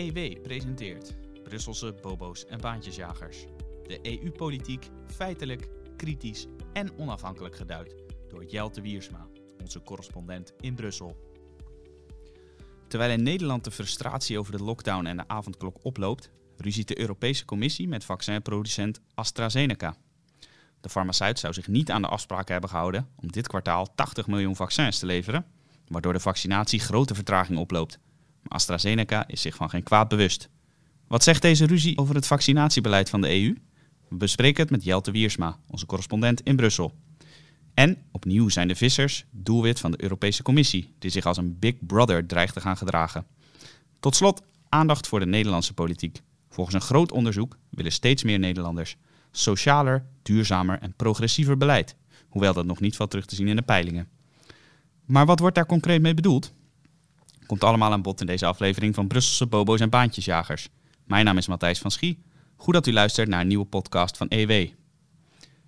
EW presenteert Brusselse bobo's en baantjesjagers. De EU-politiek feitelijk, kritisch en onafhankelijk geduid door Jelte Wiersma, onze correspondent in Brussel. Terwijl in Nederland de frustratie over de lockdown en de avondklok oploopt, ruziet de Europese Commissie met vaccinproducent AstraZeneca. De farmaceut zou zich niet aan de afspraken hebben gehouden om dit kwartaal 80 miljoen vaccins te leveren, waardoor de vaccinatie grote vertraging oploopt. AstraZeneca is zich van geen kwaad bewust. Wat zegt deze ruzie over het vaccinatiebeleid van de EU? We bespreken het met Jelte Wiersma, onze correspondent in Brussel. En opnieuw zijn de vissers doelwit van de Europese Commissie, die zich als een big brother dreigt te gaan gedragen. Tot slot aandacht voor de Nederlandse politiek. Volgens een groot onderzoek willen steeds meer Nederlanders socialer, duurzamer en progressiever beleid, hoewel dat nog niet valt terug te zien in de peilingen. Maar wat wordt daar concreet mee bedoeld? Komt allemaal aan bod in deze aflevering van Brusselse Bobo's en Baantjesjagers. Mijn naam is Matthijs van Schie. Goed dat u luistert naar een nieuwe podcast van EW.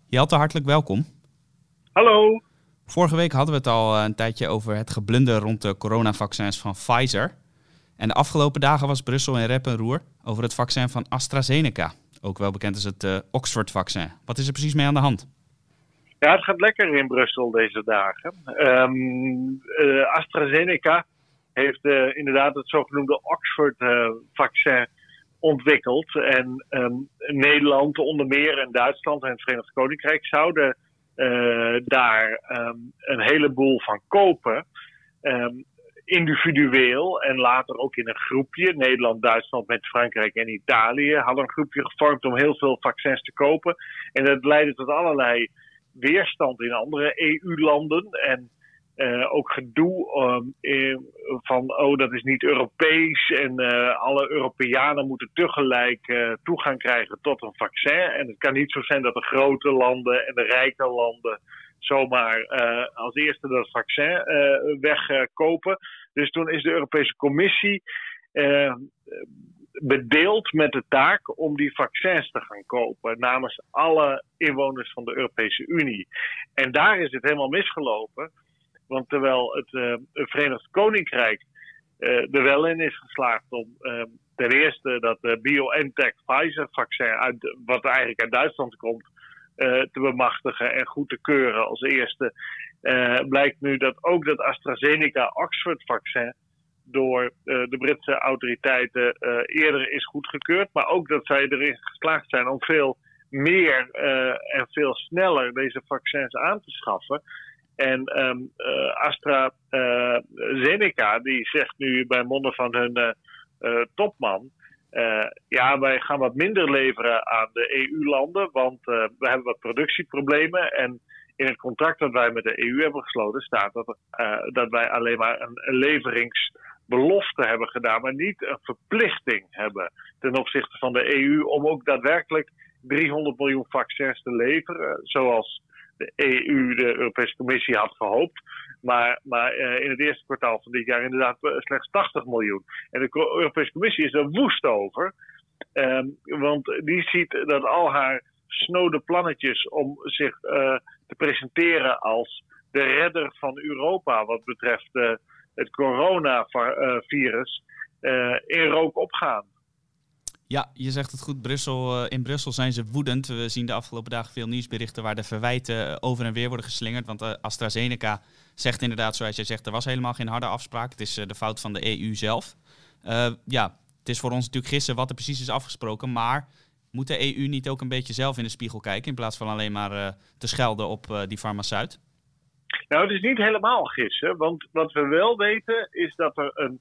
Jelte, hartelijk welkom. Hallo. Vorige week hadden we het al een tijdje over het geblunder rond de coronavaccins van Pfizer. En de afgelopen dagen was Brussel in rep en roer over het vaccin van AstraZeneca. Ook wel bekend als het uh, Oxford-vaccin. Wat is er precies mee aan de hand? Ja, het gaat lekker in Brussel deze dagen. Um, uh, AstraZeneca heeft uh, inderdaad het zogenoemde Oxford-vaccin ontwikkeld. En um, Nederland onder meer en Duitsland en het Verenigd Koninkrijk zouden daar um, een heleboel van kopen individueel en later ook in een groepje. Nederland, Duitsland met Frankrijk en Italië hadden een groepje gevormd om heel veel vaccins te kopen. En dat leidde tot allerlei weerstand in andere EU-landen. En uh, ook gedoe um, van, oh, dat is niet Europees. En uh, alle Europeanen moeten tegelijk uh, toegang krijgen tot een vaccin. En het kan niet zo zijn dat de grote landen en de rijke landen zomaar als eerste dat vaccin wegkopen. dus toen is de Europese Commissie bedeeld met de taak om die vaccins te gaan kopen namens alle inwoners van de Europese Unie. En daar is het helemaal misgelopen. Want terwijl het, het Verenigd Koninkrijk er wel in is geslaagd om ten eerste dat BioNTech Pfizer vaccin, uit, wat eigenlijk uit Duitsland komt, te bemachtigen en goed te keuren als eerste. Blijkt nu dat ook dat AstraZeneca-Oxford-vaccin door de Britse autoriteiten eerder is goedgekeurd. Maar ook dat zij erin geslaagd zijn om veel meer en veel sneller deze vaccins aan te schaffen. En um, AstraZeneca, die zegt nu bij monden van hun topman uh, ja, wij gaan wat minder leveren aan de EU-landen, want we hebben wat productieproblemen. En in het contract dat wij met de EU hebben gesloten staat dat, dat wij alleen maar een, leveringsbelofte hebben gedaan, maar niet een verplichting hebben ten opzichte van de EU om ook daadwerkelijk 300 miljoen vaccins te leveren, zoals de EU, de Europese Commissie, had gehoopt. Maar, maar uh, in het eerste kwartaal van dit jaar inderdaad slechts 80 miljoen. En de Europese Commissie is er woest over. Um, want die ziet dat al haar snode plannetjes om zich uh, te presenteren als de redder van Europa wat betreft uh, het coronavirus in rook opgaan. Ja, je zegt het goed. Brussel, in Brussel zijn ze woedend. We zien de afgelopen dagen veel nieuwsberichten waar de verwijten over en weer worden geslingerd. Want AstraZeneca zegt inderdaad, zoals jij zegt, er was helemaal geen harde afspraak. Het is de fout van de EU zelf. Ja, het is voor ons natuurlijk gissen wat er precies is afgesproken. Maar moet de EU niet ook een beetje zelf in de spiegel kijken in plaats van alleen maar te schelden op die farmaceut? Nou, het is niet helemaal gissen. Want wat we wel weten is dat er een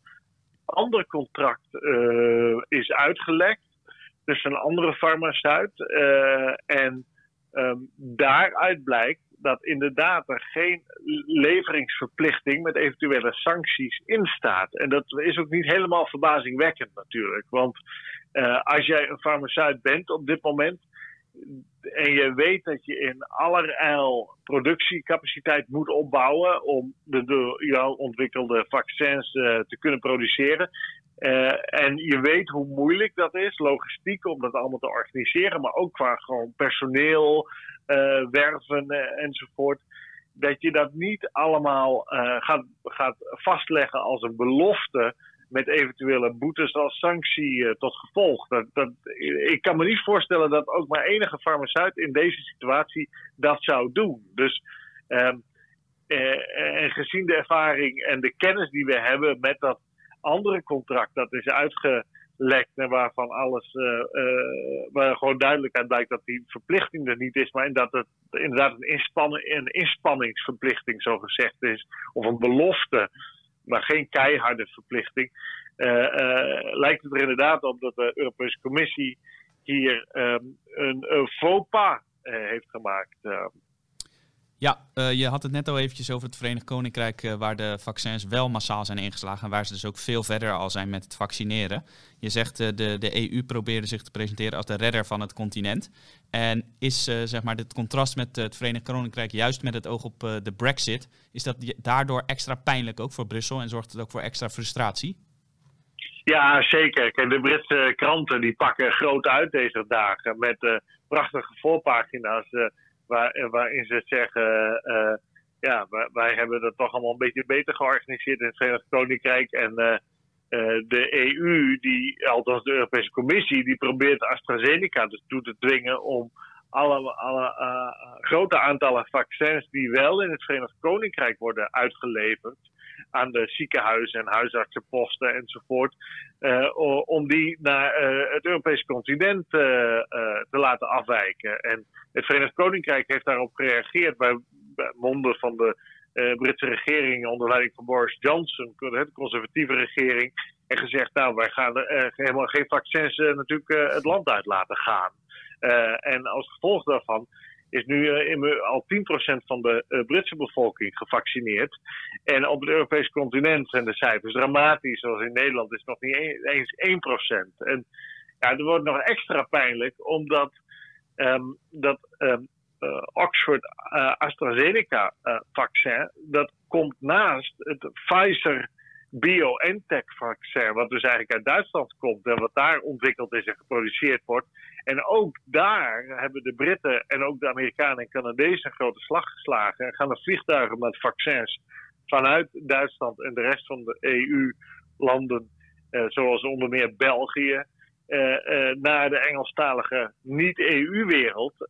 ander contract uh, is uitgelekt tussen een andere farmaceut. en um, daaruit blijkt dat inderdaad er geen leveringsverplichting met eventuele sancties in staat. En dat is ook niet helemaal verbazingwekkend natuurlijk. Want uh, als jij een farmaceut bent op dit moment en je weet dat je in allerijl productiecapaciteit moet opbouwen om de door jou ontwikkelde vaccins uh, te kunnen produceren. Uh, en je weet hoe moeilijk dat is, logistiek, om dat allemaal te organiseren, maar ook qua gewoon personeel, uh, werven enzovoort. Dat je dat niet allemaal gaat, gaat vastleggen als een belofte met eventuele boetes als sanctie tot gevolg. Dat, dat, ik kan me niet voorstellen dat ook maar enige farmaceut in deze situatie dat zou doen. Dus ehm, en gezien de ervaring en de kennis die we hebben met dat andere contract dat is uitgelekt en waarvan alles, uh, waar gewoon duidelijk uit blijkt dat die verplichting er niet is, maar dat het inderdaad een, een inspanningsverplichting zo gezegd is, of een belofte, maar geen keiharde verplichting, uh, lijkt het er inderdaad op dat de Europese Commissie hier um, een, een faux pas heeft gemaakt. Ja, uh, je had het net al eventjes over het Verenigd Koninkrijk, uh, waar de vaccins wel massaal zijn ingeslagen en waar ze dus ook veel verder al zijn met het vaccineren. Je zegt uh, de, de EU probeerde zich te presenteren als de redder van het continent. En is zeg maar dit contrast met het Verenigd Koninkrijk, juist met het oog op de Brexit, is dat daardoor extra pijnlijk ook voor Brussel en zorgt het ook voor extra frustratie? Ja, zeker. Kijk, de Britse kranten die pakken groot uit deze dagen met prachtige voorpagina's waar, waarin ze zeggen, uh, ja, wij, hebben dat toch allemaal een beetje beter georganiseerd in het Verenigd Koninkrijk. En uh, de EU, die, althans de Europese Commissie, die probeert AstraZeneca dus toe te dwingen om alle, alle grote aantallen vaccins die wel in het Verenigd Koninkrijk worden uitgeleverd aan de ziekenhuizen en huisartsenposten enzovoort. Uh, om die naar uh, het Europese continent uh, te laten afwijken. En het Verenigd Koninkrijk heeft daarop gereageerd bij, bij monden van de Britse regering onder leiding van Boris Johnson, de conservatieve regering. En gezegd, nou, wij gaan helemaal geen vaccins natuurlijk het land uit laten gaan. en als gevolg daarvan is nu uh, al 10% van de uh, Britse bevolking gevaccineerd. En op het Europese continent zijn de cijfers dramatisch. Zoals in Nederland is het nog niet eens 1%. En ja, er wordt nog extra pijnlijk omdat um, dat um, uh, Oxford AstraZeneca vaccin, dat komt naast het Pfizer BioNTech-vaccin, wat dus eigenlijk uit Duitsland komt en wat daar ontwikkeld is en geproduceerd wordt. En ook daar hebben de Britten en ook de Amerikanen en Canadezen een grote slag geslagen en gaan er vliegtuigen met vaccins vanuit Duitsland en de rest van de EU-landen, eh, zoals onder meer België, eh, eh, naar de Engelstalige niet-EU-wereld.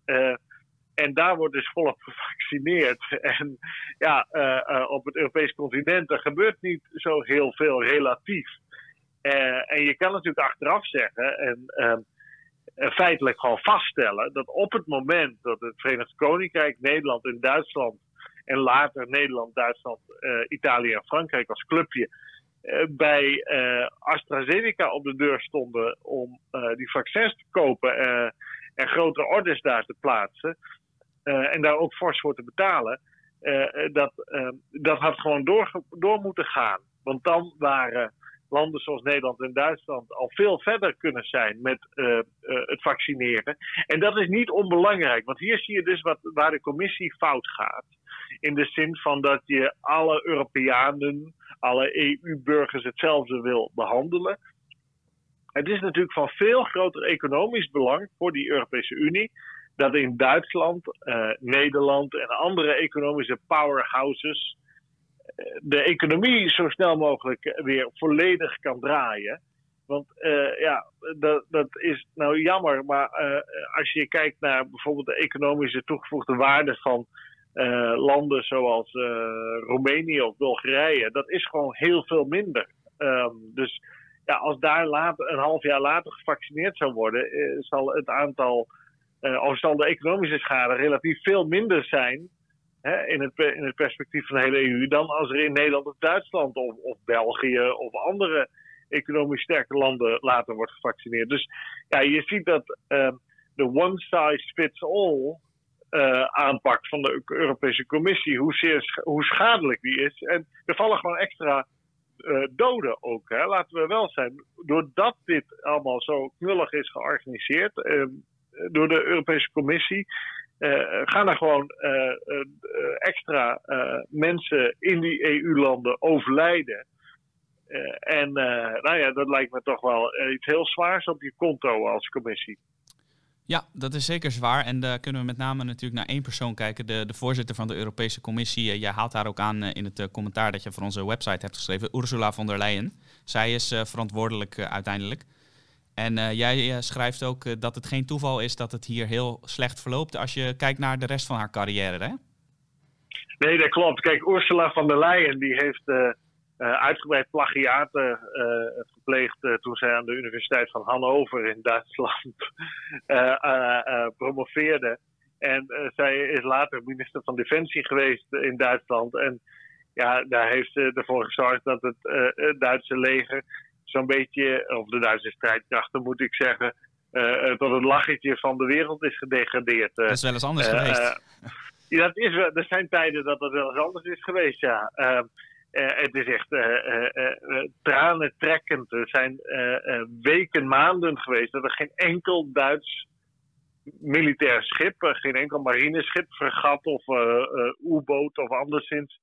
Eh, en daar wordt dus volop gevaccineerd. En ja, uh, uh, op het Europese continent er gebeurt niet zo heel veel relatief. Uh, en je kan natuurlijk achteraf zeggen en ehm, feitelijk gewoon vaststellen dat op het moment dat het Verenigd Koninkrijk, Nederland en Duitsland en later Nederland, Duitsland, Italië en Frankrijk als clubje bij AstraZeneca op de deur stonden om die vaccins te kopen en grotere orders daar te plaatsen, en daar ook fors voor te betalen, uh, dat, uh, dat had gewoon door, door moeten gaan. Want dan waren landen zoals Nederland en Duitsland al veel verder kunnen zijn met het vaccineren. En dat is niet onbelangrijk, want hier zie je dus wat, waar de commissie fout gaat. In de zin van dat je alle Europeanen, alle EU-burgers hetzelfde wil behandelen. Het is natuurlijk van veel groter economisch belang voor die Europese Unie dat in Duitsland, uh, Nederland en andere economische powerhouses uh, de economie zo snel mogelijk weer volledig kan draaien. Want uh, ja, dat, dat is nou jammer, maar als je kijkt naar bijvoorbeeld de economische toegevoegde waarde van landen zoals Roemenië of Bulgarije, dat is gewoon heel veel minder. Um, dus ja, als daar later, een half jaar later gevaccineerd zou worden, zal het aantal uh, of zal de economische schade relatief veel minder zijn hè, in, het, in het perspectief van de hele EU dan als er in Nederland of Duitsland of, of België of andere economisch sterke landen later wordt gevaccineerd. Dus ja, je ziet dat uh, de one size fits all uh, aanpak van de Europese Commissie, hoe, zeer, hoe schadelijk die is. En er vallen gewoon extra uh, doden ook. Hè. Laten we wel zijn. Doordat dit allemaal zo knullig is georganiseerd, uh, door de Europese Commissie. Uh, gaan er gewoon uh, uh, extra mensen in die EU-landen overlijden. en nou ja, dat lijkt me toch wel iets heel zwaars op je konto als commissie. Ja, dat is zeker zwaar. En daar kunnen we met name natuurlijk naar één persoon kijken. De, de voorzitter van de Europese Commissie. Jij haalt daar ook aan in het commentaar dat je voor onze website hebt geschreven. Ursula von der Leyen. Zij is verantwoordelijk uiteindelijk. En jij schrijft ook dat het geen toeval is dat het hier heel slecht verloopt als je kijkt naar de rest van haar carrière. Hè? Nee, dat klopt. Kijk, Ursula von der Leyen die heeft uitgebreid plagiaten gepleegd toen zij aan de Universiteit van Hannover in Duitsland promoveerde. En zij is later minister van Defensie geweest in Duitsland. En ja, daar heeft ze ervoor gezorgd dat het, Duitse leger zo'n beetje, of de Duitse strijdkrachten moet ik zeggen, tot het lachetje van de wereld is gedegradeerd. dat is wel eens anders geweest. ja, dat is, er zijn tijden dat dat wel eens anders is geweest, ja. Ehm, uh, het is echt uh, tranentrekkend. Er zijn weken, maanden geweest dat er geen enkel Duits militair schip, geen enkel marineschip, fregat of U-boot of anderszins,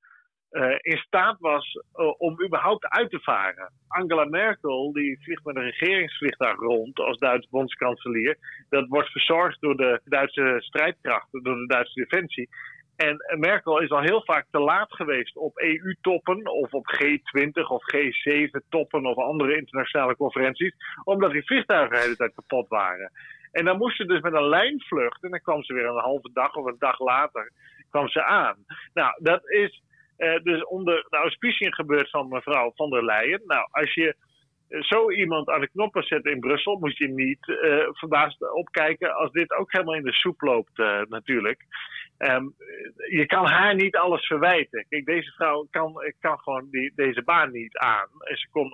in staat was om überhaupt uit te varen. Angela Merkel die vliegt met een regeringsvliegtuig rond als Duitse bondskanselier. Dat wordt verzorgd door de Duitse strijdkrachten, door de Duitse defensie. En Merkel is al heel vaak te laat geweest op EU-toppen of op G20 of G7-toppen of andere internationale conferenties, omdat die vliegtuigen de hele tijd kapot waren. En dan moest ze dus met een lijnvlucht en dan kwam ze weer een halve dag of een dag later kwam ze aan. Nou, dat is eh, dus onder de auspiciën gebeurd van mevrouw van der Leyen. Nou, als je zo iemand aan de knoppen zet in Brussel, moet je niet uh, verbaasd opkijken als dit ook helemaal in de soep loopt, natuurlijk. Um, je kan haar niet alles verwijten. Kijk, deze vrouw kan, kan gewoon die, deze baan niet aan. En ze kon,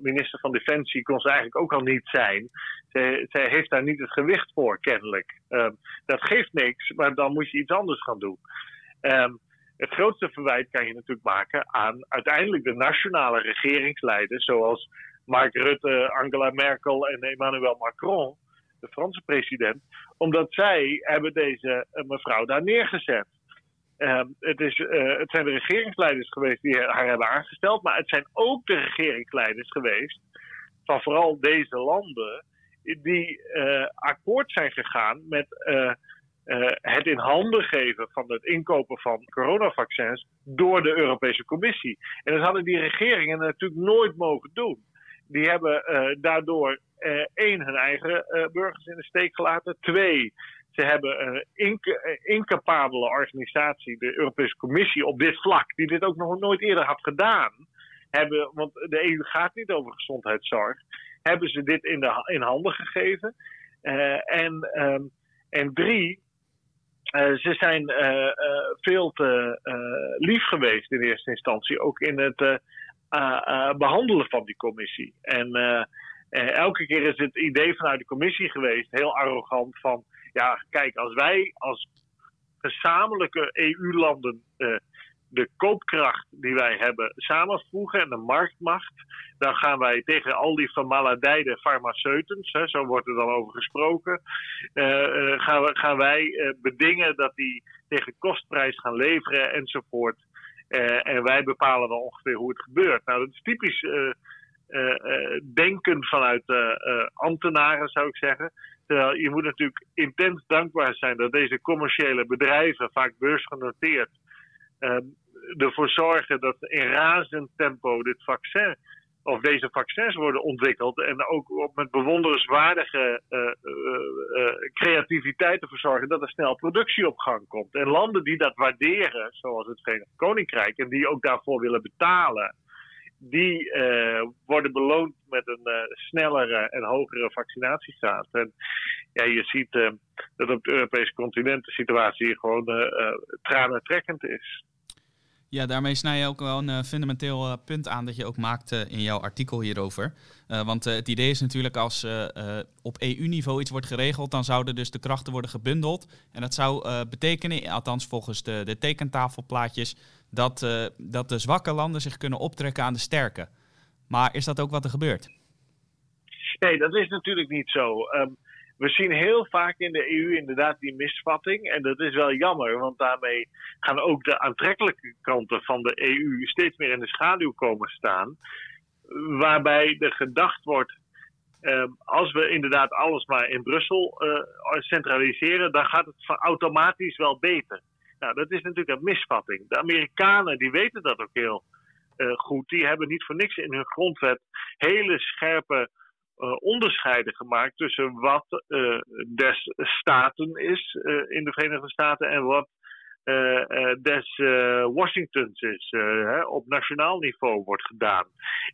minister van Defensie kon ze eigenlijk ook al niet zijn. Zij, heeft daar niet het gewicht voor, kennelijk. Um, dat geeft niks, maar dan moet je iets anders gaan doen. Um, het grootste verwijt kan je natuurlijk maken aan uiteindelijk de nationale regeringsleiders, zoals Mark Rutte, Angela Merkel en Emmanuel Macron, de Franse president, omdat zij hebben deze uh, mevrouw daar neergezet. Uh, het, is, uh, het zijn de regeringsleiders geweest die haar hebben aangesteld, maar het zijn ook de regeringsleiders geweest van vooral deze landen die uh, akkoord zijn gegaan met het in handen geven van het inkopen van coronavaccins door de Europese Commissie. En dat hadden die regeringen natuurlijk nooit mogen doen die hebben uh, daardoor uh, één, hun eigen burgers in de steek gelaten. Twee, ze hebben een inc incapabele organisatie, de Europese Commissie op dit vlak, die dit ook nog nooit eerder had gedaan. Hebben, want de EU gaat niet over gezondheidszorg. Hebben ze dit in, de, in handen gegeven. en, um, en drie, ze zijn veel te lief geweest in eerste instantie, ook in het behandelen van die commissie. En elke keer is het idee vanuit de commissie geweest, heel arrogant, van ja, kijk, als wij als gezamenlijke EU-landen de koopkracht die wij hebben samenvoegen en de marktmacht, dan gaan wij tegen al die vermaladijde farmaceutens, zo wordt er dan over gesproken, gaan, we, gaan wij bedingen dat die tegen kostprijs gaan leveren enzovoort. En wij bepalen dan ongeveer hoe het gebeurt. Nou, dat is typisch denken vanuit ambtenaren, zou ik zeggen. Terwijl je moet natuurlijk intens dankbaar zijn dat deze commerciële bedrijven, vaak beursgenoteerd, ehm, ervoor zorgen dat in razend tempo dit vaccin of deze vaccins worden ontwikkeld en ook met bewonderenswaardige uh, uh, uh, creativiteit ervoor zorgen dat er snel productie op gang komt. En landen die dat waarderen, zoals het Verenigd Koninkrijk, en die ook daarvoor willen betalen, die worden beloond met een snellere en hogere vaccinatiegraad. En ja, je ziet dat op het Europese continent de situatie gewoon tranentrekkend is. Ja, daarmee snij je ook wel een uh, fundamenteel uh, punt aan dat je ook maakt uh, in jouw artikel hierover. want het idee is natuurlijk als op EU-niveau iets wordt geregeld, dan zouden dus de krachten worden gebundeld. En dat zou betekenen, althans volgens de, de tekentafelplaatjes, dat, dat de zwakke landen zich kunnen optrekken aan de sterke. Maar is dat ook wat er gebeurt? Nee, dat is natuurlijk niet zo. Um, we zien heel vaak in de EU inderdaad die misvatting. En dat is wel jammer, want daarmee gaan ook de aantrekkelijke kanten van de EU steeds meer in de schaduw komen staan. Waarbij er gedacht wordt Ehm, als we inderdaad alles maar in Brussel centraliseren, dan gaat het automatisch wel beter. Nou, dat is natuurlijk een misvatting. De Amerikanen die weten dat ook heel goed. Die hebben niet voor niks in hun grondwet hele scherpe onderscheiden gemaakt tussen wat uh, des staten is uh, in de Verenigde Staten en wat des Washingtons is, hè, op nationaal niveau wordt gedaan.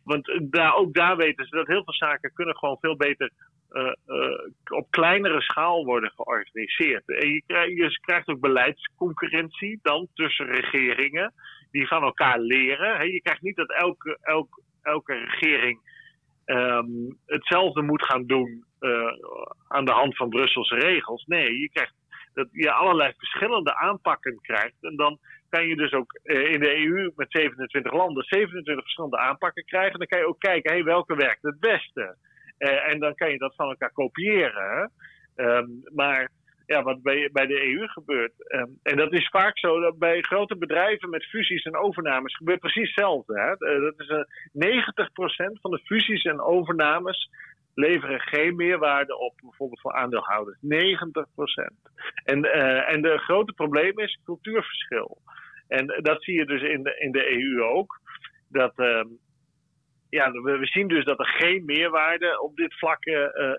Want daar, ook daar weten ze dat heel veel zaken kunnen gewoon veel beter op kleinere schaal worden georganiseerd. En je, je krijgt ook beleidsconcurrentie dan tussen regeringen die van elkaar leren. je krijgt niet dat elke, elke, elke regering um, hetzelfde moet gaan doen uh, aan de hand van Brusselse regels. Nee, je krijgt dat je allerlei verschillende aanpakken krijgt. En dan kan je dus ook uh, in de EU met 27 landen 27 verschillende aanpakken krijgen. Dan kan je ook kijken, hey, welke werkt het beste? Uh, en dan kan je dat van elkaar kopiëren. Um, maar ja, wat bij, bij de EU gebeurt. Um, en dat is vaak zo dat bij grote bedrijven met fusies en overnames gebeurt precies hetzelfde. Hè? Eh, dat is uh, 90% van de fusies en overnames leveren geen meerwaarde op, bijvoorbeeld voor aandeelhouders. 90%. En, uh, en de grote probleem is cultuurverschil. En dat zie je dus in de, in de EU ook. Dat, uh, ja, we, we, zien dus dat er geen meerwaarde op dit vlak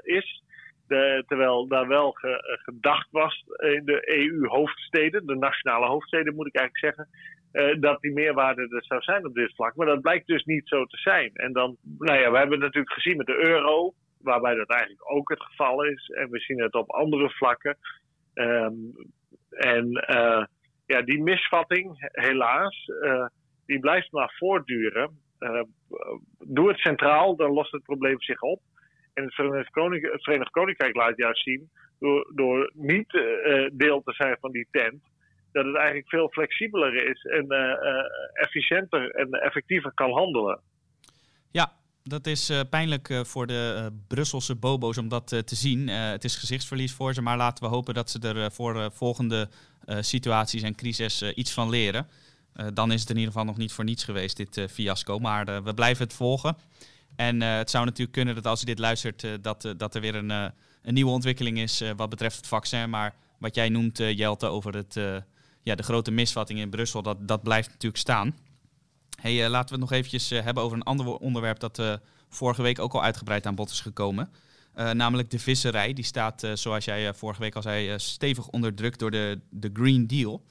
is. De, terwijl daar wel eh, gedacht was in de EU-hoofdsteden, de nationale hoofdsteden moet ik eigenlijk zeggen, uh, dat die meerwaarde er zou zijn op dit vlak. Maar dat blijkt dus niet zo te zijn. En dan, nou ja, we hebben het natuurlijk gezien met de euro, waarbij dat eigenlijk ook het geval is. En we zien het op andere vlakken. Um, en uh, ja, die misvatting, helaas, die blijft maar voortduren. doe het centraal, dan lost het probleem zich op. En het Verenigd, Koninkrijk, laat juist zien, door, door niet uh, deel te zijn van die tent, dat het eigenlijk veel flexibeler is en uh, efficiënter en effectiever kan handelen. Ja, dat is pijnlijk voor de Brusselse bobo's om dat te zien. het is gezichtsverlies voor ze, maar laten we hopen dat ze er voor volgende situaties en crisis iets van leren. dan is het in ieder geval nog niet voor niets geweest, dit fiasco. Maar we blijven het volgen. En uh, het zou natuurlijk kunnen dat als je dit luistert, uh, dat, uh, dat er weer een, een nieuwe ontwikkeling is wat betreft het vaccin. Maar wat jij noemt, Jelte, over het, ja, de grote misvatting in Brussel, dat, dat blijft natuurlijk staan. Hey, laten we het nog eventjes hebben over een ander onderwerp dat vorige week ook al uitgebreid aan bod is gekomen. namelijk de visserij. Die staat, zoals jij vorige week al zei, stevig onder druk door de, de Green Deal.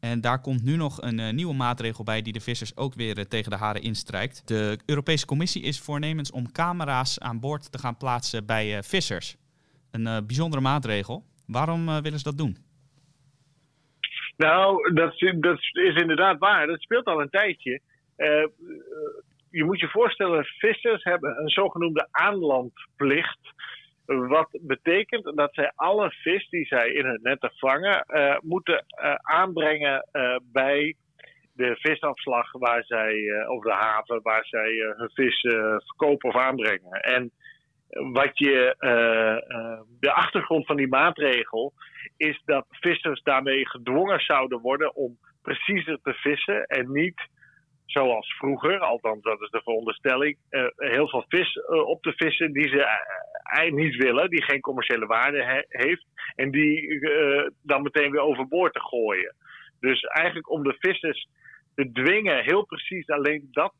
En daar komt nu nog een uh, nieuwe maatregel bij die de vissers ook weer uh, tegen de haren instrijkt. De Europese Commissie is voornemens om camera's aan boord te gaan plaatsen bij uh, vissers. Een bijzondere maatregel. Waarom willen ze dat doen? Nou, dat, dat, is inderdaad waar. Dat speelt al een tijdje. je moet je voorstellen, vissers hebben een zogenoemde aanlandplicht. Wat betekent dat zij alle vis die zij in het netten vangen, uh, moeten uh, aanbrengen uh, bij de visafslag waar zij, of de haven waar zij hun vis verkopen of aanbrengen. En wat je, de achtergrond van die maatregel is dat vissers daarmee gedwongen zouden worden om preciezer te vissen en niet zoals vroeger, althans dat is de veronderstelling, uh, heel veel vis uh, op te vissen die ze eigenlijk niet willen, die geen commerciële waarde he heeft, en die uh, dan meteen weer overboord te gooien. Dus eigenlijk om de vissers te dwingen heel precies alleen dat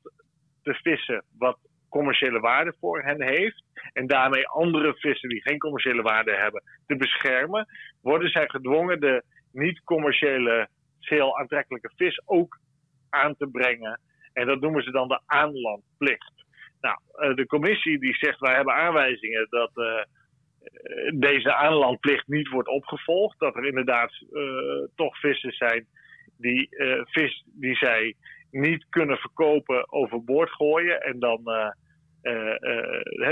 te vissen wat commerciële waarde voor hen heeft, en daarmee andere vissen die geen commerciële waarde hebben te beschermen, worden zij gedwongen de niet-commerciële, zeer aantrekkelijke vis ook aan te brengen. En dat noemen ze dan de aanlandplicht. Nou, eh, de commissie die zegt wij hebben aanwijzingen dat uh, deze aanlandplicht niet wordt opgevolgd. Dat er inderdaad toch vissen zijn die vis die zij niet kunnen verkopen overboord gooien. En dan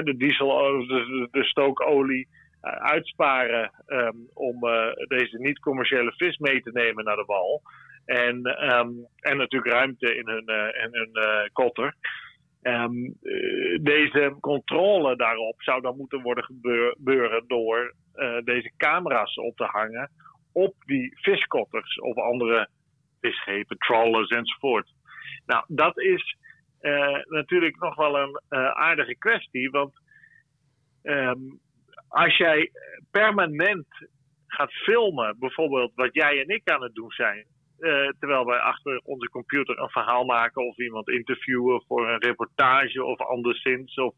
de diesel, de, de stookolie uitsparen um, om deze niet-commerciële vis mee te nemen naar de wal. En, um, en natuurlijk ruimte in hun, uh, in hun uh, kotter. Um, deze controle daarop zou dan moeten worden gebeuren door deze camera's op te hangen op die viskotters of andere visschepen, trawlers enzovoort. Nou, dat is natuurlijk nog wel een aardige kwestie, want ehm, als jij permanent gaat filmen, bijvoorbeeld wat jij en ik aan het doen zijn, uh, terwijl wij achter onze computer een verhaal maken of iemand interviewen voor een reportage of anderszins. Of,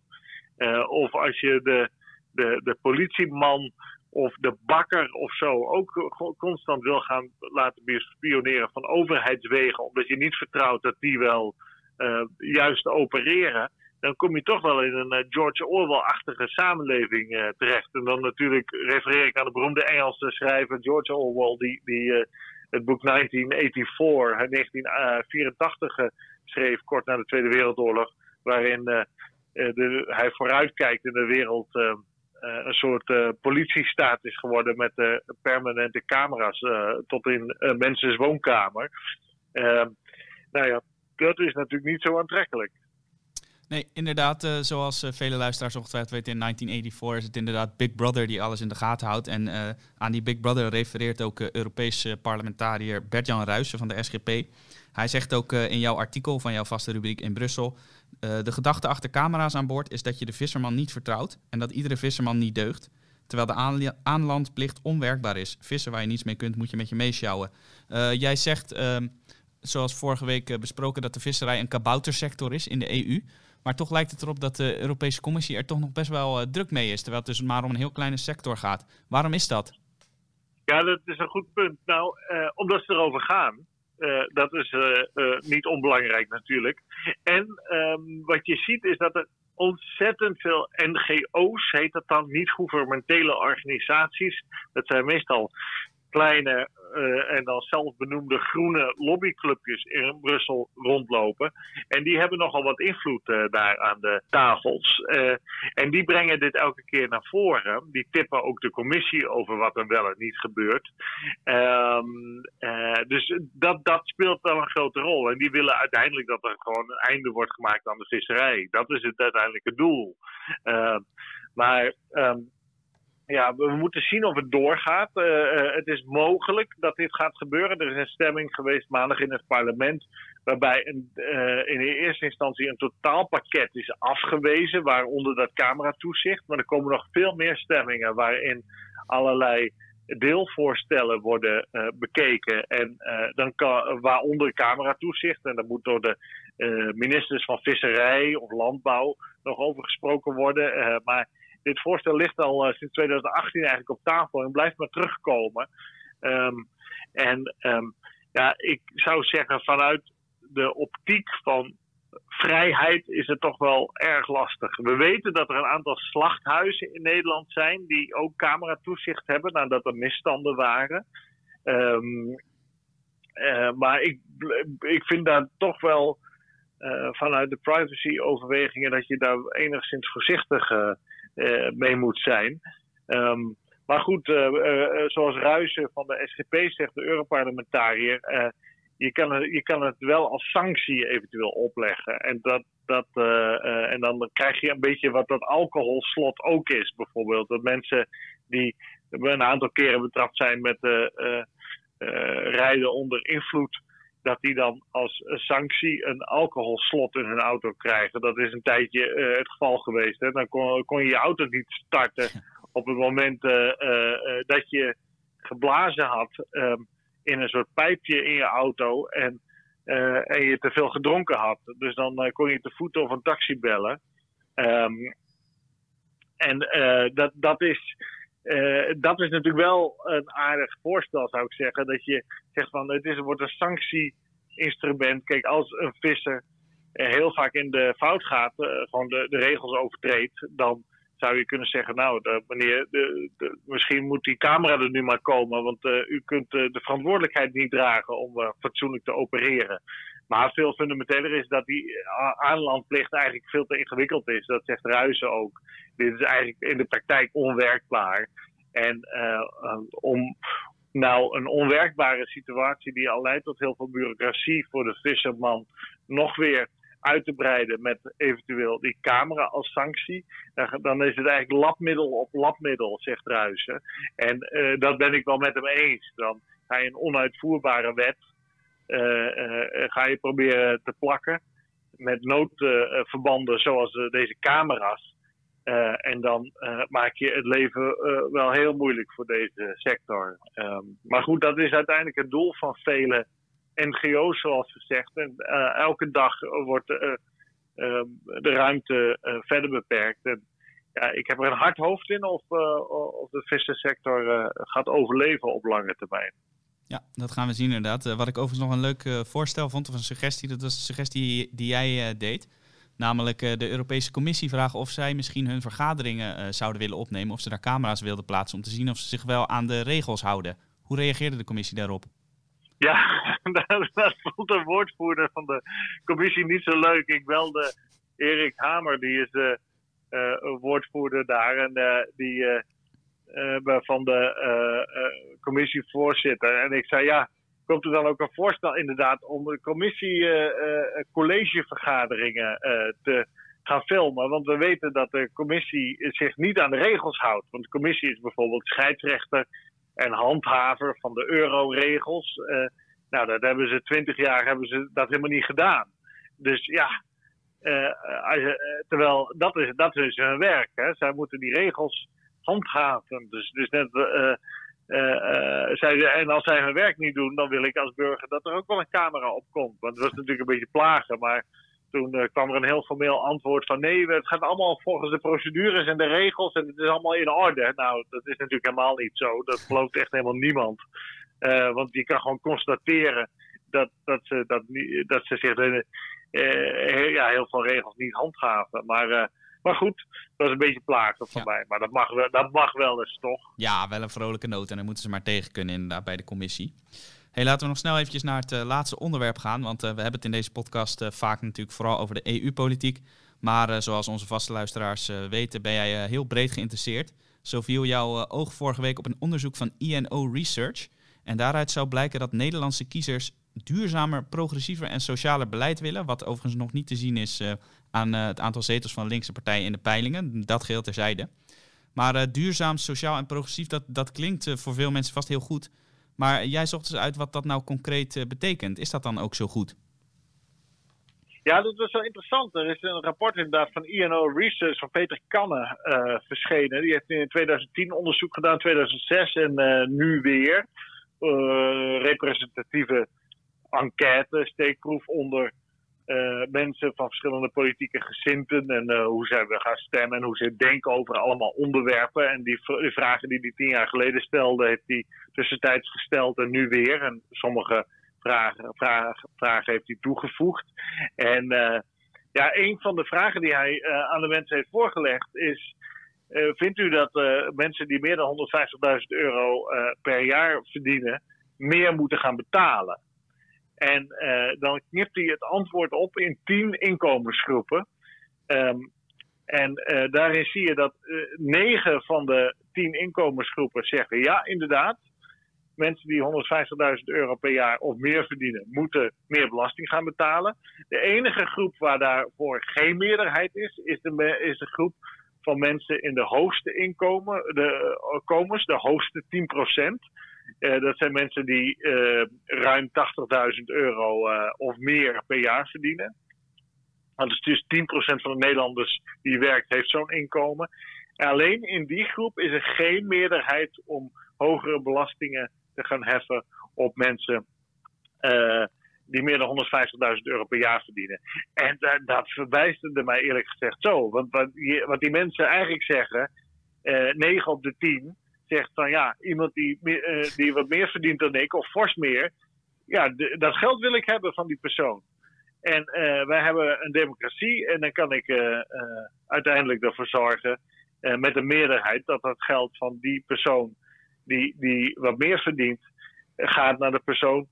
uh, of als je de, de, de politieman of de bakker of zo ook constant wil gaan laten bespioneren van overheidswegen, omdat je niet vertrouwt dat die wel uh, juist opereren, dan kom je toch wel in een George Orwell-achtige samenleving terecht. En dan natuurlijk refereer ik aan de beroemde Engelse schrijver George Orwell, die, die het boek 1984, 1984 schreef, kort na de Tweede Wereldoorlog, waarin de, hij vooruitkijkt in de wereld een soort politiestaat is geworden met permanente camera's tot in mensen's woonkamer. Ehm, nou ja, dat is natuurlijk niet zo aantrekkelijk. Nee, inderdaad, zoals vele luisteraars ongetwijfeld weten, in 1984 is het inderdaad Big Brother die alles in de gaten houdt. En aan die Big Brother refereert ook Europese parlementariër Bert-Jan Ruijsen van de SGP. Hij zegt ook in jouw artikel van jouw vaste rubriek in Brussel de gedachte achter camera's aan boord is dat je de visserman niet vertrouwt en dat iedere visserman niet deugt. Terwijl de aanlandplicht onwerkbaar is. Vissen waar je niets mee kunt, moet je met je meesjouwen. Jij zegt, uh, zoals vorige week eh, besproken, dat de visserij een kaboutersector is in de EU. Maar toch lijkt het erop dat de Europese Commissie er toch nog best wel druk mee is. Terwijl het dus maar om een heel kleine sector gaat. Waarom is dat? Ja, dat is een goed punt. Nou, omdat ze erover gaan. Uh, dat is niet onbelangrijk natuurlijk. En um, wat je ziet is dat er ontzettend veel NGO's, heet dat dan, niet-gouvernementele organisaties. Dat zijn meestal kleine uh, en dan zelfbenoemde groene lobbyclubjes in Brussel rondlopen. En die hebben nogal wat invloed uh, daar aan de tafels. Uh, en die brengen dit elke keer naar voren. Die tippen ook de commissie over wat er wel en niet gebeurt. Um, dus dat, dat speelt wel een grote rol. En die willen uiteindelijk dat er gewoon een einde wordt gemaakt aan de visserij. Dat is het uiteindelijke doel. maar um, ja, we moeten zien of het doorgaat. Uh, uh, het is mogelijk dat dit gaat gebeuren. Er is een stemming geweest maandag in het parlement. Waarbij een, uh, in de eerste instantie een totaalpakket is afgewezen. Waaronder dat cameratoezicht. Maar er komen nog veel meer stemmingen waarin allerlei deelvoorstellen worden bekeken. En dan kan, waaronder cameratoezicht. En dat moet door de ministers van Visserij of Landbouw nog over gesproken worden. maar dit voorstel ligt al uh, sinds 2018 eigenlijk op tafel en blijft maar terugkomen. Um, en um, ja, ik zou zeggen, vanuit de optiek van vrijheid is het toch wel erg lastig. We weten dat er een aantal slachthuizen in Nederland zijn die ook cameratoezicht hebben nadat er misstanden waren. Um, uh, maar ik, ik vind daar toch wel uh, vanuit de privacy-overwegingen dat je daar enigszins voorzichtig uh, mee moet zijn. Um, maar goed, uh, uh, zoals Ruijsen van de SGP zegt, de Europarlementariër, je, kan het, je kan het wel als sanctie eventueel opleggen. En, dat, dat, en dan krijg je een beetje wat dat alcoholslot ook is, bijvoorbeeld. Dat mensen die een aantal keren betrapt zijn met rijden onder invloed dat die dan als sanctie een alcoholslot in hun auto krijgen. Dat is een tijdje uh, het geval geweest. Hè. Dan kon, kon, je je auto niet starten op het moment uh, uh, dat je geblazen had um, in een soort pijpje in je auto en, en je te veel gedronken had. Dus dan kon je te voeten of een taxi bellen. Um, en dat, dat is. Uh, dat is natuurlijk wel een aardig voorstel, zou ik zeggen. Dat je zegt van het is, wordt een sanctie-instrument. Kijk, als een visser heel vaak in de fout gaat, uh, gewoon de, regels overtreedt, dan zou je kunnen zeggen: Nou, de, meneer, de, misschien moet die camera er nu maar komen, want uh, u kunt de verantwoordelijkheid niet dragen om fatsoenlijk te opereren. Maar veel fundamenteler is dat die aanlandplicht eigenlijk veel te ingewikkeld is. Dat zegt Ruizen ook. Dit is eigenlijk in de praktijk onwerkbaar. En uh, om nou een onwerkbare situatie die al leidt tot heel veel bureaucratie voor de visserman nog weer uit te breiden met eventueel die camera als sanctie, dan is het eigenlijk labmiddel op labmiddel, zegt Ruizen. En dat ben ik wel met hem eens. Dan ga je een onuitvoerbare wet ga je proberen te plakken met noodverbanden zoals deze camera's. en dan maak je het leven wel heel moeilijk voor deze sector. Ehm, maar goed, dat is uiteindelijk het doel van vele NGO's, zoals gezegd. En elke dag wordt ehm, de ruimte verder beperkt. Ja, ik heb er een hard hoofd in of, of de vissensector gaat overleven op lange termijn. Ja, dat gaan we zien inderdaad. Uh, wat ik overigens nog een leuk uh, voorstel vond, of een suggestie, dat was een suggestie die jij uh, deed. Namelijk de Europese Commissie vragen of zij misschien hun vergaderingen zouden willen opnemen. Of ze daar camera's wilden plaatsen om te zien of ze zich wel aan de regels houden. Hoe reageerde de commissie daarop? Ja, dat, vond de woordvoerder van de commissie niet zo leuk. Ik belde Erik Hamer, die is woordvoerder daar. En die van de uh, commissievoorzitter. En ik zei, ja, komt er dan ook een voorstel inderdaad om de commissie collegevergaderingen te gaan filmen? Want we weten dat de commissie zich niet aan de regels houdt. Want de commissie is bijvoorbeeld scheidsrechter en handhaver van de euroregels. nou, dat hebben ze twintig jaar hebben ze dat helemaal niet gedaan. Dus ja, terwijl dat is, dat is hun werk. Hè. Zij moeten die regels handhaven. Dus, dus net, uh, en als zij hun werk niet doen, dan wil ik als burger dat er ook wel een camera op komt. Want het was natuurlijk een beetje plagen, maar toen kwam er een heel formeel antwoord van nee, het gaat allemaal volgens de procedures en de regels en het is allemaal in orde. Nou, dat is natuurlijk helemaal niet zo. Dat gelooft echt helemaal niemand. want je kan gewoon constateren dat, dat, ze, dat, dat ze zich ja, heel veel regels niet handhaven. Maar maar goed, dat was een beetje plagen van mij. Maar dat mag, wel, dat mag wel eens toch. Ja, wel een vrolijke noot. En dan moeten ze maar tegen kunnen inderdaad bij de commissie. Hey, laten we nog snel eventjes naar het uh, laatste onderwerp gaan. Want uh, we hebben het in deze podcast uh, vaak natuurlijk vooral over de EU-politiek. Maar zoals onze vaste luisteraars weten, ben jij heel breed geïnteresseerd. Zo viel jouw oog vorige week op een onderzoek van INO Research. En daaruit zou blijken dat Nederlandse kiezers duurzamer, progressiever en socialer beleid willen. Wat overigens nog niet te zien is aan eh, het aantal zetels van linkse partijen in de peilingen. Dat geheel terzijde. Maar uh, duurzaam, sociaal en progressief, dat, dat klinkt voor veel mensen vast heel goed. Maar jij zocht dus uit wat dat nou concreet betekent. Is dat dan ook zo goed? Ja, dat was wel interessant. Er is een rapport inderdaad van INO Research van Peter Kanne verschenen. Die heeft in 2010 onderzoek gedaan, 2006 en nu weer. representatieve enquête, steekproef onder uh, mensen van verschillende politieke gezinten en uh, hoe zij gaan stemmen en hoe ze denken over allemaal onderwerpen. En die, vragen die hij tien jaar geleden stelde, heeft hij tussentijds gesteld en nu weer. En sommige vragen, vragen, vragen heeft hij toegevoegd. En uh, ja, een van de vragen die hij aan de mensen heeft voorgelegd is. vindt u dat mensen die meer dan 150.000 euro per jaar verdienen, meer moeten gaan betalen? En uh, dan knipt hij het antwoord op in tien inkomensgroepen. Um, en uh, daarin zie je dat uh, negen van de tien inkomensgroepen zeggen ja, inderdaad. Mensen die 150.000 euro per jaar of meer verdienen, moeten meer belasting gaan betalen. De enige groep waar daarvoor geen meerderheid is, is de, is de groep van mensen in de hoogste inkomen, de, de hoogste 10 procent. Uh, dat zijn mensen die uh, ruim 80.000 euro uh, of meer per jaar verdienen. Want is 10% van de Nederlanders die werkt, heeft zo'n inkomen. En alleen in die groep is er geen meerderheid om hogere belastingen te gaan heffen op mensen die meer dan 150.000 euro per jaar verdienen. En dat verbijsterde mij eerlijk gezegd zo. Want wat wat die mensen eigenlijk zeggen, 9 op de 10 zegt van ja, iemand die, uh, die wat meer verdient dan ik, of fors meer, ja, dat geld wil ik hebben van die persoon. En uh, wij hebben een democratie en dan kan ik uh, uiteindelijk ervoor zorgen, met een meerderheid, dat dat geld van die persoon die, die wat meer verdient, gaat naar de persoon.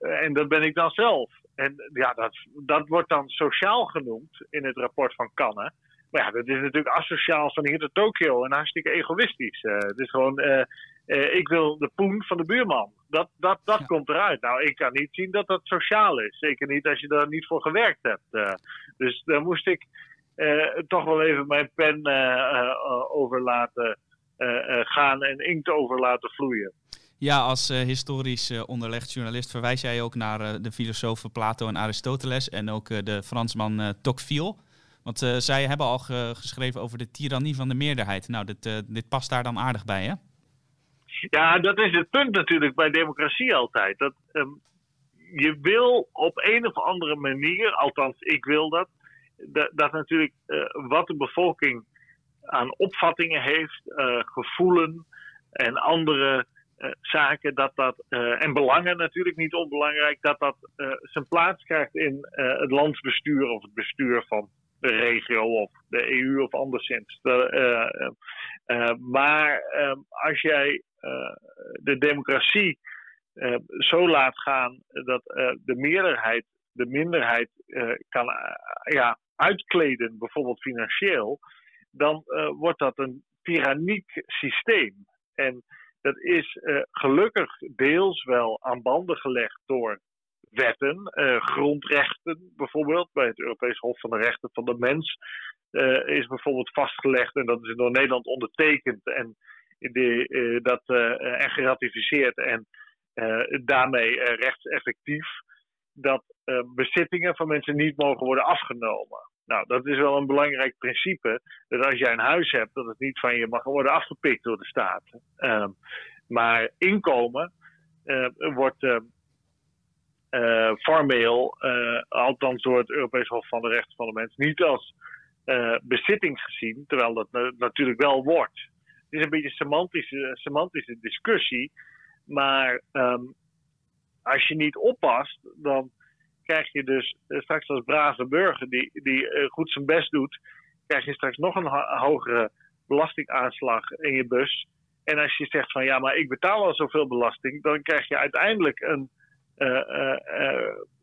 en dat ben ik dan zelf. En ja, dat, dat wordt dan sociaal genoemd in het rapport van Kannen. Maar ja, dat is natuurlijk asociaal van hier tot Tokio en hartstikke egoïstisch. Uh, het is gewoon, uh, uh, ik wil de poen van de buurman. Dat, dat, dat komt eruit. Nou, ik kan niet zien dat dat sociaal is. Zeker niet als je daar niet voor gewerkt hebt. dus daar moest ik toch wel even mijn pen over laten gaan en inkt over laten vloeien. Ja, als historisch onderlegd journalist verwijs jij ook naar de filosofen Plato en Aristoteles en ook de Fransman Tocqueville. Want zij hebben al geschreven over de tirannie van de meerderheid. Nou, dit, dit past daar dan aardig bij, hè? Ja, dat is het punt natuurlijk bij democratie altijd. Dat, ehm, je wil op een of andere manier, althans ik wil dat, dat, natuurlijk wat de bevolking aan opvattingen heeft, gevoelen en andere zaken dat dat, en belangen natuurlijk niet onbelangrijk, dat dat zijn plaats krijgt in het landsbestuur of het bestuur van regio of de EU of anderszins. maar ehm, als jij de democratie zo laat gaan dat de meerderheid de minderheid kan ja, uitkleden, bijvoorbeeld financieel, dan wordt dat een tyranniek systeem. En dat is gelukkig deels wel aan banden gelegd door wetten, uh, grondrechten bijvoorbeeld. Bij het Europees Hof van de Rechten van de Mens uh, is bijvoorbeeld vastgelegd, en dat is door Nederland ondertekend en, de, dat, en geratificeerd en daarmee rechtseffectief, dat bezittingen van mensen niet mogen worden afgenomen. Nou, dat is wel een belangrijk principe. Dat als jij een huis hebt, dat het niet van je mag worden afgepikt door de staat. Uh, maar inkomen wordt uh, formeel, althans door het Europees Hof van de Rechten van de Mens, niet als bezitting gezien, terwijl dat natuurlijk wel wordt. Het is een beetje een semantische, semantische discussie, maar um, als je niet oppast, dan krijg je dus eh, straks als brave burger die, die eh, goed zijn best doet, krijg je straks nog een hogere belastingaanslag in je bus. En als je zegt van ja, maar ik betaal al zoveel belasting, dan krijg je uiteindelijk een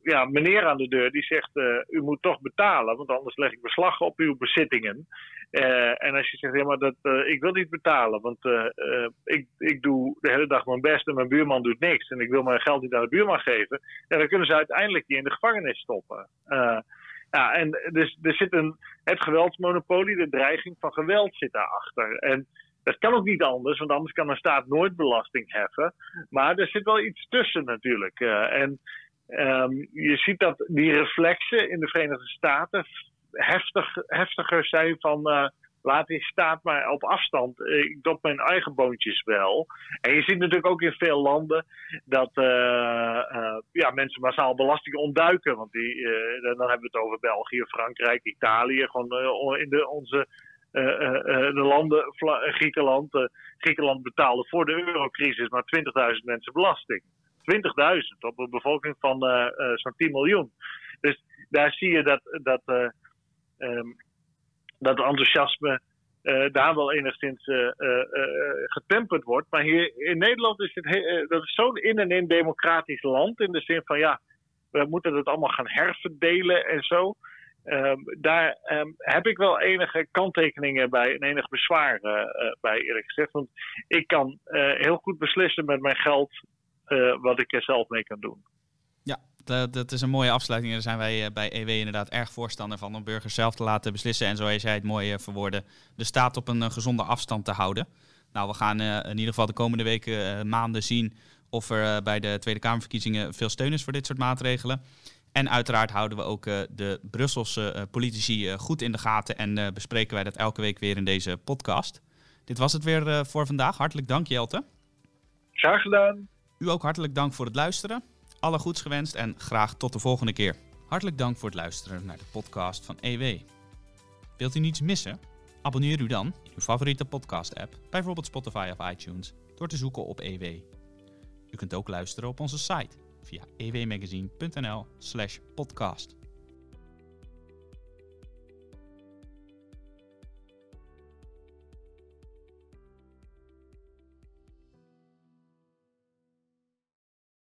ja, meneer aan de deur die zegt: U moet toch betalen, want anders leg ik beslag op uw bezittingen. En als je zegt, ja, maar dat, ik wil niet betalen, want ik, ik doe de hele dag mijn best en mijn buurman doet niks. En ik wil mijn geld niet aan de buurman geven. En dan kunnen ze uiteindelijk die in de gevangenis stoppen. ja, en dus er zit een, het geweldsmonopolie, de dreiging van geweld zit daarachter. En dat kan ook niet anders, want anders kan een staat nooit belasting heffen. Maar er zit wel iets tussen natuurlijk. en um, je ziet dat die reflexen in de Verenigde Staten heftig, heftiger zijn van uh, laat die staat maar op afstand. Ik doe mijn eigen boontjes wel. En je ziet natuurlijk ook in veel landen dat ja, mensen massaal belasting ontduiken. Want die, dan hebben we het over België, Frankrijk, Italië. Gewoon in de, onze de landen, Griekenland. Griekenland betaalde voor de eurocrisis maar 20.000 mensen belasting. 20.000 op een bevolking van zo'n 10 miljoen. Dus daar zie je dat, dat um, dat enthousiasme daar wel enigszins getemperd wordt. Maar hier in Nederland is het dat is zo'n in en in democratisch land. In de zin van ja, we moeten het allemaal gaan herverdelen en zo. Um, daar um, heb ik wel enige kanttekeningen bij en enig bezwaar bij eerlijk gezegd. Want ik kan heel goed beslissen met mijn geld wat ik er zelf mee kan doen. Eh, dat is een mooie afsluiting. Daar zijn wij eh, bij EW inderdaad erg voorstander van om burgers zelf te laten beslissen. En zoals jij het mooi eh, verwoorden, de staat op een gezonde afstand te houden. Nou, we gaan in ieder geval de komende weken, maanden zien of er bij de Tweede Kamerverkiezingen veel steun is voor dit soort maatregelen. En uiteraard houden we ook de Brusselse politici goed in de gaten en bespreken wij dat elke week weer in deze podcast. Dit was het weer voor vandaag. Hartelijk dank, Jelte. Graag gedaan. U ook hartelijk dank voor het luisteren. Alle goeds gewenst en graag tot de volgende keer. Hartelijk dank voor het luisteren naar de podcast van EW. Wilt u niets missen? Abonneer u dan in uw favoriete podcast-app, bijvoorbeeld Spotify of iTunes, door te zoeken op EW. U kunt ook luisteren op onze site via ewmagazine.nl/podcast.